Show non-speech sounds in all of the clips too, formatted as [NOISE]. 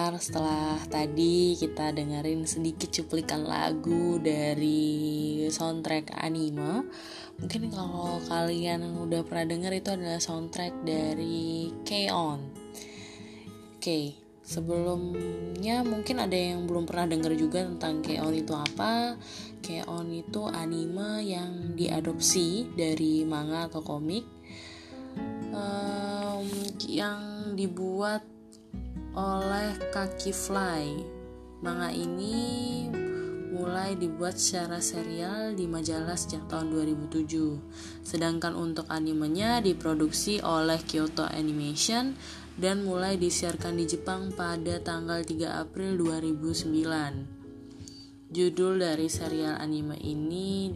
Pendengar, setelah tadi kita dengerin sedikit cuplikan lagu dari soundtrack anime. Mungkin kalau kalian udah pernah denger itu adalah soundtrack dari K-On. Oke, sebelumnya mungkin ada yang belum pernah denger juga tentang K-On itu apa. K-On itu anime yang diadopsi dari manga atau komik um, Yang dibuat oleh Kaki Fly. Manga ini mulai dibuat secara serial di majalah sejak tahun 2007. Sedangkan untuk animenya diproduksi oleh Kyoto Animation dan mulai disiarkan di Jepang pada tanggal 3 April 2009. Judul dari serial anime ini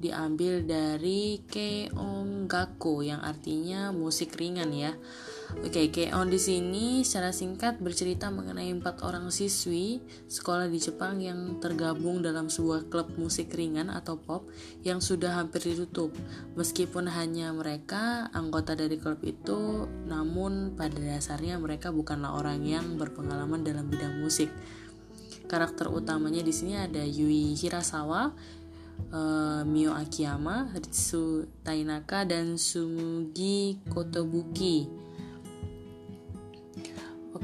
diambil dari Keongako yang artinya musik ringan ya. Oke, okay, on di sini secara singkat bercerita mengenai empat orang siswi sekolah di Jepang yang tergabung dalam sebuah klub musik ringan atau pop yang sudah hampir ditutup. Meskipun hanya mereka anggota dari klub itu, namun pada dasarnya mereka bukanlah orang yang berpengalaman dalam bidang musik. Karakter utamanya di sini ada Yui Hirasawa, uh, Mio Akiyama, Ritsu Tainaka, dan Sumugi Kotobuki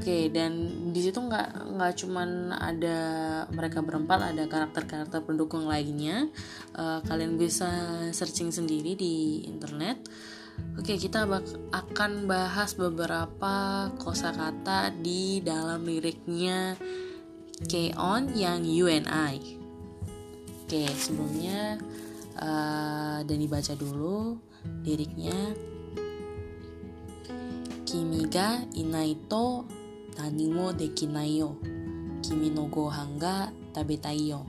Oke, dan di situ nggak nggak cuman ada mereka berempat, ada karakter-karakter pendukung lainnya. Uh, kalian bisa searching sendiri di internet. Oke, kita bak akan bahas beberapa kosakata di dalam liriknya K-On yang UNI. Oke, sebelumnya uh, dan dibaca dulu liriknya. Kimi ga inai to 何もできないよ。君のご飯が食べたいよ。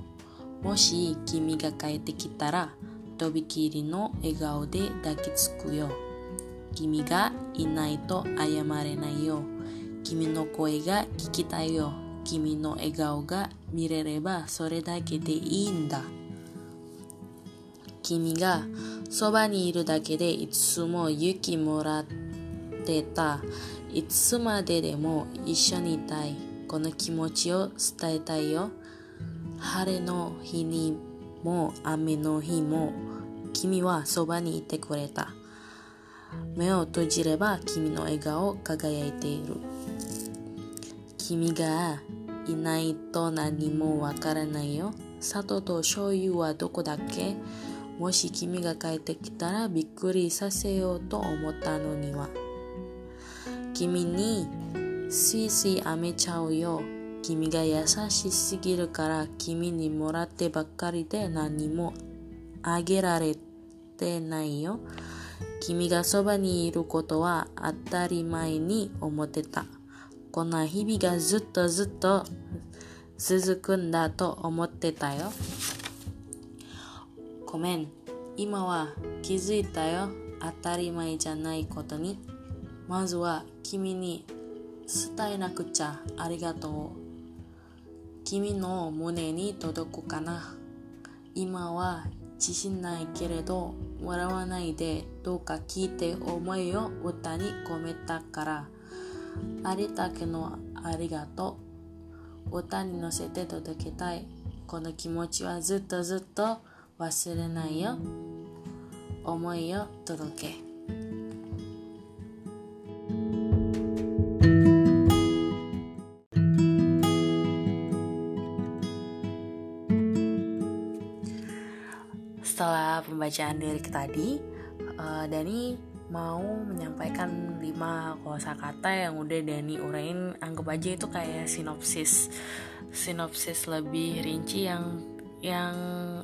もし君が帰ってきたら、とびきりの笑顔で抱きつくよ。君がいないと謝れないよ。君の声が聞きたいよ。君の笑顔が見れればそれだけでいいんだ。君がそばにいるだけでいつも勇気もらってた。いつまででも一緒にいたい。この気持ちを伝えたいよ。晴れの日にも雨の日も君はそばにいてくれた。目を閉じれば君の笑顔輝いている。君がいないと何もわからないよ。砂糖と醤油はどこだっけ？もし君が帰ってきたらびっくりさせようと思ったのには。君にスイスイあめちゃうよ。君が優しすぎるから君にもらってばっかりで何もあげられてないよ。君がそばにいることは当たり前に思ってた。こんな日々がずっとずっと続くんだと思ってたよ。ごめん。今は気づいたよ。当たり前じゃないことに。まずは君に伝えなくちゃありがとう。君の胸に届くかな。今は自信ないけれど笑わないでどうか聞いて思いを歌に込めたから。ありだけのありがとう。歌に乗せて届けたい。この気持ちはずっとずっと忘れないよ。思いを届け。Pembacaan lirik tadi, uh, Dani mau menyampaikan 5 kosakata yang udah Dani urain. Anggap aja itu kayak sinopsis sinopsis lebih rinci yang yang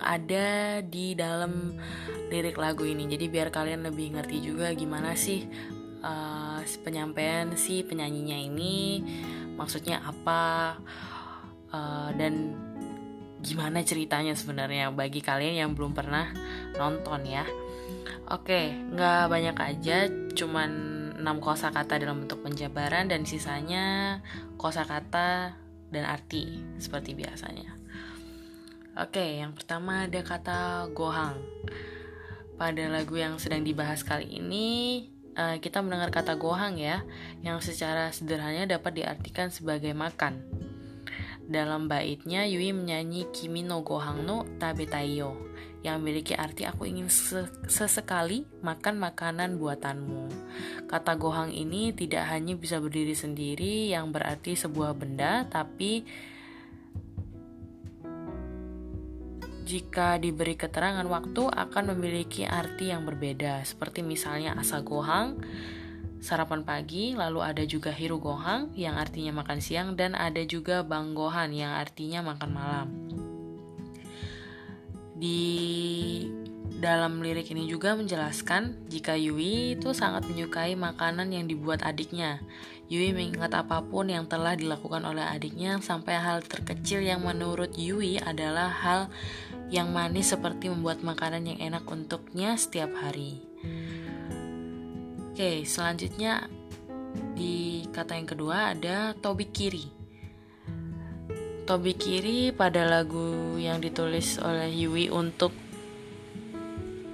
ada di dalam lirik lagu ini. Jadi biar kalian lebih ngerti juga gimana sih uh, penyampaian si penyanyinya ini maksudnya apa uh, dan gimana ceritanya sebenarnya bagi kalian yang belum pernah nonton ya. Oke, nggak banyak aja, cuman 6 kosakata dalam bentuk penjabaran dan sisanya kosakata dan arti seperti biasanya. Oke, yang pertama ada kata gohang. Pada lagu yang sedang dibahas kali ini, uh, kita mendengar kata gohang ya, yang secara sederhana dapat diartikan sebagai makan. Dalam baitnya, Yui menyanyi Kimi no gohang no tabetaiyo yang memiliki arti aku ingin sesekali makan makanan buatanmu. Kata gohang ini tidak hanya bisa berdiri sendiri yang berarti sebuah benda, tapi jika diberi keterangan waktu akan memiliki arti yang berbeda, seperti misalnya asa gohang, sarapan pagi, lalu ada juga hiru gohang yang artinya makan siang, dan ada juga bang gohan yang artinya makan malam. Di dalam lirik ini juga menjelaskan jika Yui itu sangat menyukai makanan yang dibuat adiknya. Yui mengingat apa pun yang telah dilakukan oleh adiknya sampai hal terkecil yang menurut Yui adalah hal yang manis seperti membuat makanan yang enak untuknya setiap hari. Oke, selanjutnya di kata yang kedua ada Tobi Kiri. Tobi Kiri pada lagu yang ditulis oleh Yui untuk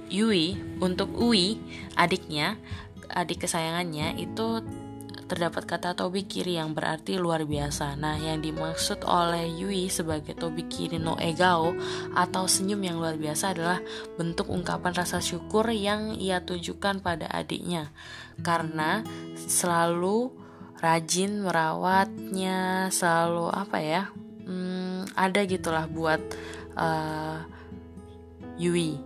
Yui untuk Ui adiknya adik kesayangannya itu terdapat kata Tobi Kiri yang berarti luar biasa. Nah, yang dimaksud oleh Yui sebagai Tobi Kiri no Egao atau senyum yang luar biasa adalah bentuk ungkapan rasa syukur yang ia tunjukkan pada adiknya karena selalu rajin merawatnya, selalu apa ya? Hmm, ada gitulah buat uh, Yui.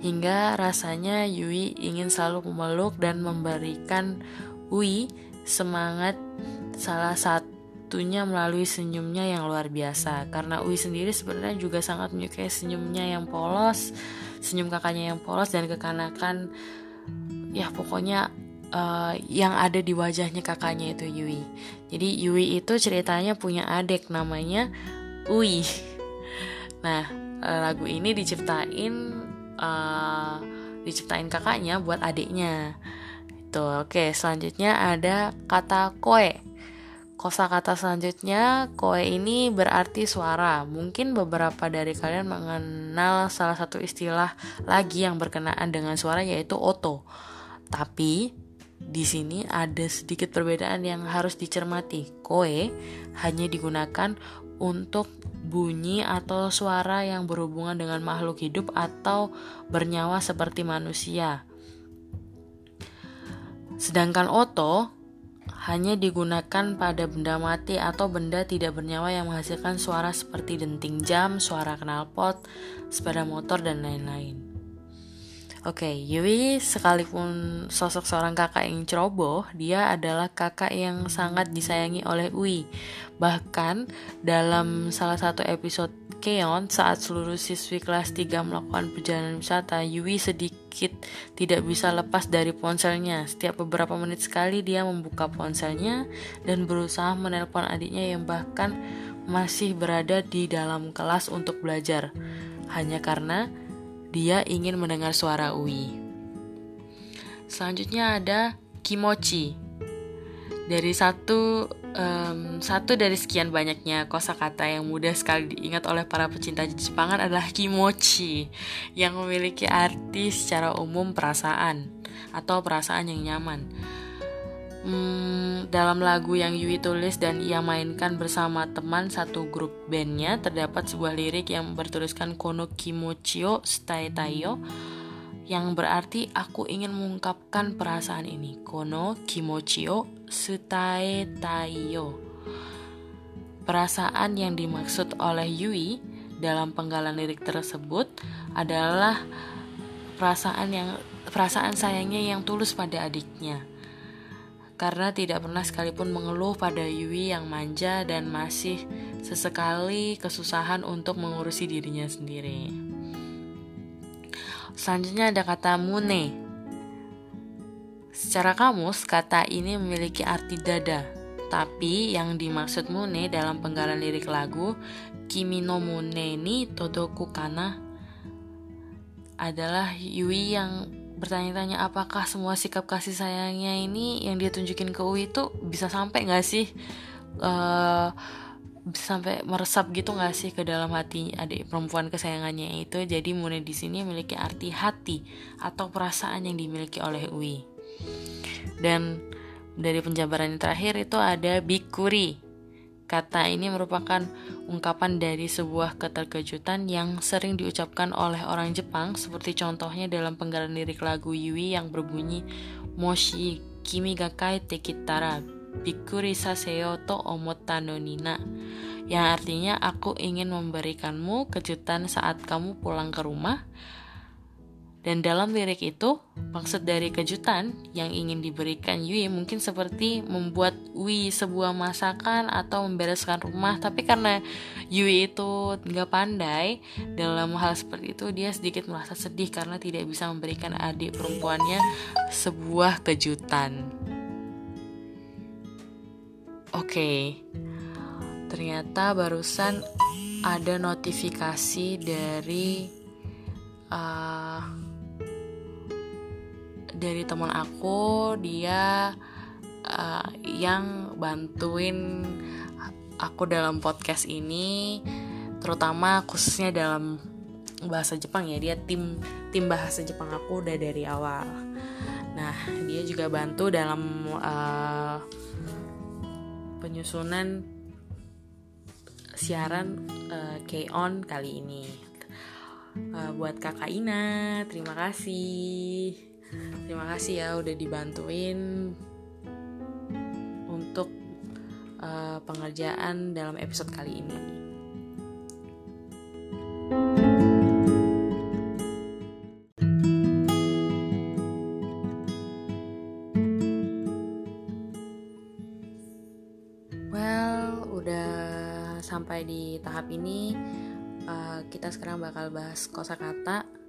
Hingga rasanya Yui ingin selalu memeluk dan memberikan Ui semangat salah satunya melalui senyumnya yang luar biasa. Karena Ui sendiri sebenarnya juga sangat menyukai senyumnya yang polos senyum kakaknya yang polos dan kekanakan. Ya pokoknya uh, yang ada di wajahnya kakaknya itu Yui. Jadi Yui itu ceritanya punya adik namanya Ui. [LAUGHS] Nah uh, lagu ini diciptain uh, diciptain kakaknya buat adiknya. Itu oke. Selanjutnya ada kata koe. Kosa kata selanjutnya, koe ini berarti suara. Mungkin beberapa dari kalian mengenal salah satu istilah lagi yang berkenaan dengan suara yaitu oto. Tapi di sini ada sedikit perbedaan yang harus dicermati. Koe hanya digunakan untuk bunyi atau suara yang berhubungan dengan makhluk hidup atau bernyawa seperti manusia. Sedangkan oto hanya digunakan pada benda mati atau benda tidak bernyawa yang menghasilkan suara seperti denting jam, suara knalpot, sepeda motor, dan lain-lain. Oke, okay, Yui sekalipun sosok seorang kakak yang ceroboh, dia adalah kakak yang sangat disayangi oleh Ui. Bahkan dalam salah satu episode Keon saat seluruh siswi kelas 3 melakukan perjalanan wisata, Yui sedikit tidak bisa lepas dari ponselnya. Setiap beberapa menit sekali dia membuka ponselnya dan berusaha menelpon adiknya yang bahkan masih berada di dalam kelas untuk belajar. Hanya karena dia ingin mendengar suara Ui. Selanjutnya ada kimochi. Dari satu um, satu dari sekian banyaknya kosakata yang mudah sekali diingat oleh para pecinta Jepangan adalah kimochi yang memiliki arti secara umum perasaan atau perasaan yang nyaman. Hmm, dalam lagu yang Yui tulis dan ia mainkan bersama teman satu grup bandnya terdapat sebuah lirik yang bertuliskan Kono Kimochio Stai Tayo yang berarti aku ingin mengungkapkan perasaan ini. Kono Kimochio Stai Tayo. Perasaan yang dimaksud oleh Yui dalam penggalan lirik tersebut adalah perasaan yang perasaan sayangnya yang tulus pada adiknya karena tidak pernah sekalipun mengeluh pada Yui yang manja dan masih sesekali kesusahan untuk mengurusi dirinya sendiri. Selanjutnya ada kata mune. Secara kamus, kata ini memiliki arti dada, tapi yang dimaksud mune dalam penggalan lirik lagu Kimi no mune ni todoku kana adalah Yui yang bertanya-tanya apakah semua sikap kasih sayangnya ini yang dia tunjukin ke Uwi itu bisa sampai nggak sih? Uh, bisa sampai meresap gitu nggak sih ke dalam hati adik perempuan kesayangannya itu? Jadi Mune di sini memiliki arti hati atau perasaan yang dimiliki oleh Uwi. Dan dari penjabaran yang terakhir itu ada bikuri kata ini merupakan ungkapan dari sebuah keterkejutan yang sering diucapkan oleh orang Jepang seperti contohnya dalam penggalan lirik lagu Yui yang berbunyi Moshi kimi ga kaete kitara bikuri saseo to omotta no nina yang artinya aku ingin memberikanmu kejutan saat kamu pulang ke rumah dan dalam lirik itu, maksud dari kejutan yang ingin diberikan Yui mungkin seperti membuat Wi sebuah masakan atau membereskan rumah. Tapi karena Yui itu nggak pandai dalam hal seperti itu, dia sedikit merasa sedih karena tidak bisa memberikan adik perempuannya sebuah kejutan. Oke, okay. ternyata barusan ada notifikasi dari uh, dari teman aku dia uh, yang bantuin aku dalam podcast ini terutama khususnya dalam bahasa Jepang ya dia tim tim bahasa Jepang aku udah dari awal. Nah dia juga bantu dalam uh, penyusunan siaran uh, K-on kali ini. Uh, buat kakak Ina terima kasih terima kasih ya udah dibantuin untuk uh, pengerjaan dalam episode kali ini. Well, udah sampai di tahap ini. Uh, kita sekarang bakal bahas kosakata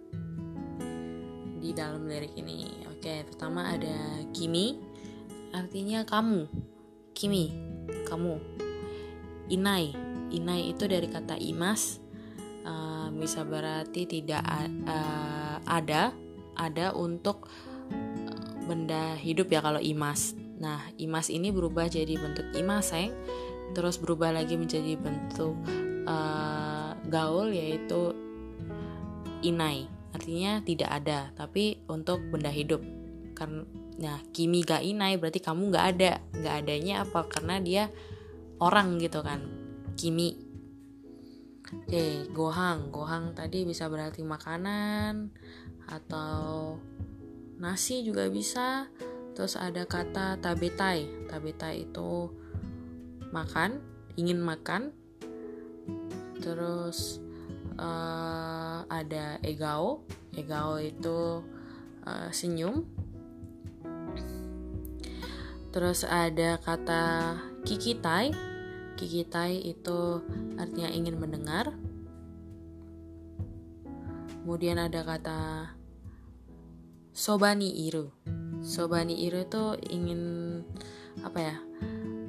dalam lirik ini. Oke, pertama ada kimi, artinya kamu. Kimi, kamu. Inai, inai itu dari kata imas, uh, bisa berarti tidak uh, ada, ada untuk benda hidup ya kalau imas. Nah, imas ini berubah jadi bentuk imaseng, terus berubah lagi menjadi bentuk uh, gaul yaitu inai artinya tidak ada tapi untuk benda hidup. Karena nah kimi ga inai berarti kamu nggak ada. Nggak adanya apa? Karena dia orang gitu kan kimi. Oke gohang. Gohang tadi bisa berarti makanan atau nasi juga bisa. Terus ada kata tabetai. Tabetai itu makan ingin makan. Terus uh, ada egao. Egao itu uh, senyum. Terus ada kata kikitai kikitai itu artinya ingin mendengar. Kemudian ada kata sobani iru. Sobani iru itu ingin apa ya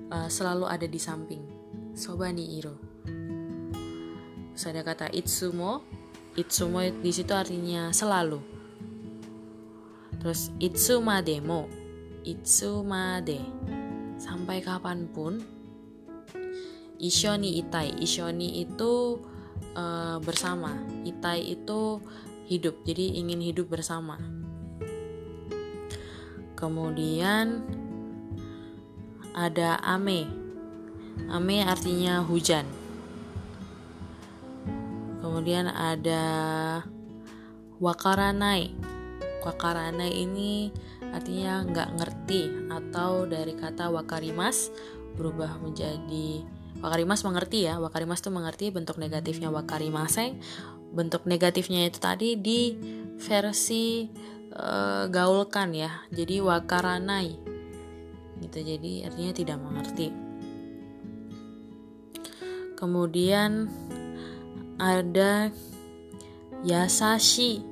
uh, selalu ada di samping. Sobani iru Terus ada kata itsumo. Itsumo di situ artinya selalu. Terus itsumademo. Itsumade. Sampai kapan pun. Ishoni itai. Ishoni itu uh, bersama. Itai itu hidup. Jadi ingin hidup bersama. Kemudian ada ame. Ame artinya hujan kemudian ada wakaranai. Wakaranai ini artinya nggak ngerti atau dari kata wakarimas berubah menjadi wakarimas mengerti ya. Wakarimas itu mengerti bentuk negatifnya wakarimaseng. Bentuk negatifnya itu tadi di versi uh, gaulkan ya. Jadi wakaranai. Gitu. Jadi artinya tidak mengerti. Kemudian ada yasashi.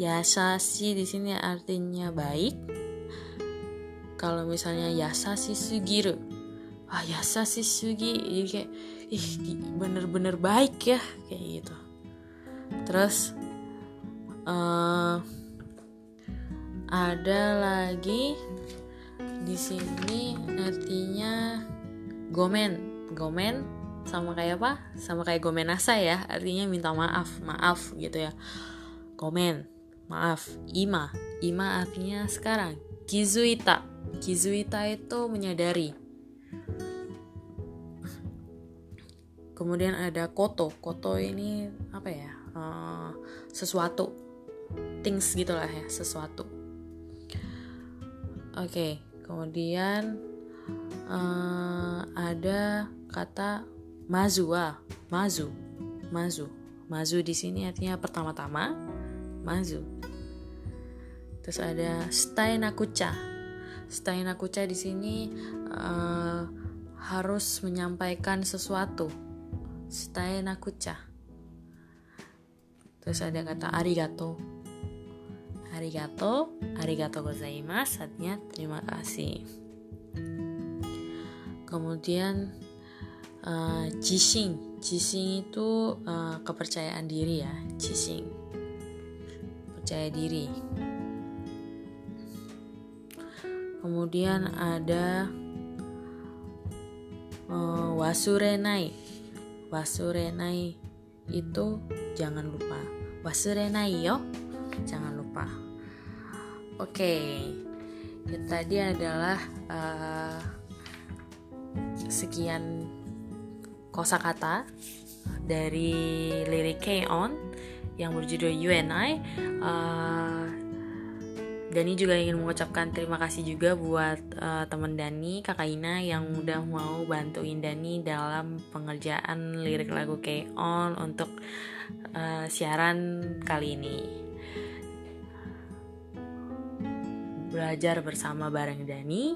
Yasashi di sini artinya baik. Kalau misalnya yasashi sugiru. Ah, yasashi sugi. Jadi kayak ih bener-bener baik ya kayak gitu. Terus uh, ada lagi di sini artinya gomen. Gomen sama kayak apa? Sama kayak gomenasa ya. Artinya minta maaf. Maaf gitu ya. Komen maaf. Ima. Ima artinya sekarang. Kizuita. Kizuita itu menyadari. Kemudian ada koto. Koto ini apa ya? Uh, sesuatu. Things gitulah ya. Sesuatu. Oke. Okay, kemudian uh, ada kata mazua mazu mazu. Mazu di sini artinya pertama-tama mazu. Terus ada stainakucha. Stainakucha di sini uh, harus menyampaikan sesuatu. Stainakucha. Terus ada kata arigato. Arigato arigato gozaimasu artinya terima kasih. Kemudian uh, jising. Itu uh, kepercayaan diri ya jising. Percaya diri. Kemudian ada uh, wasurenai. Wasurenai itu jangan lupa. Wasurenai yo. Jangan lupa. Oke. Okay. tadi adalah uh, sekian kosakata dari lirik K-On yang berjudul UNI uh, Dani juga ingin mengucapkan terima kasih juga buat uh, teman Dani, Kakak Ina yang udah mau bantuin Dani dalam pengerjaan lirik lagu K-On untuk uh, siaran kali ini. Belajar bersama bareng Dani.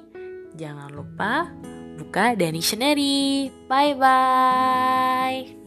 Jangan lupa buka Sheneri. Bye bye.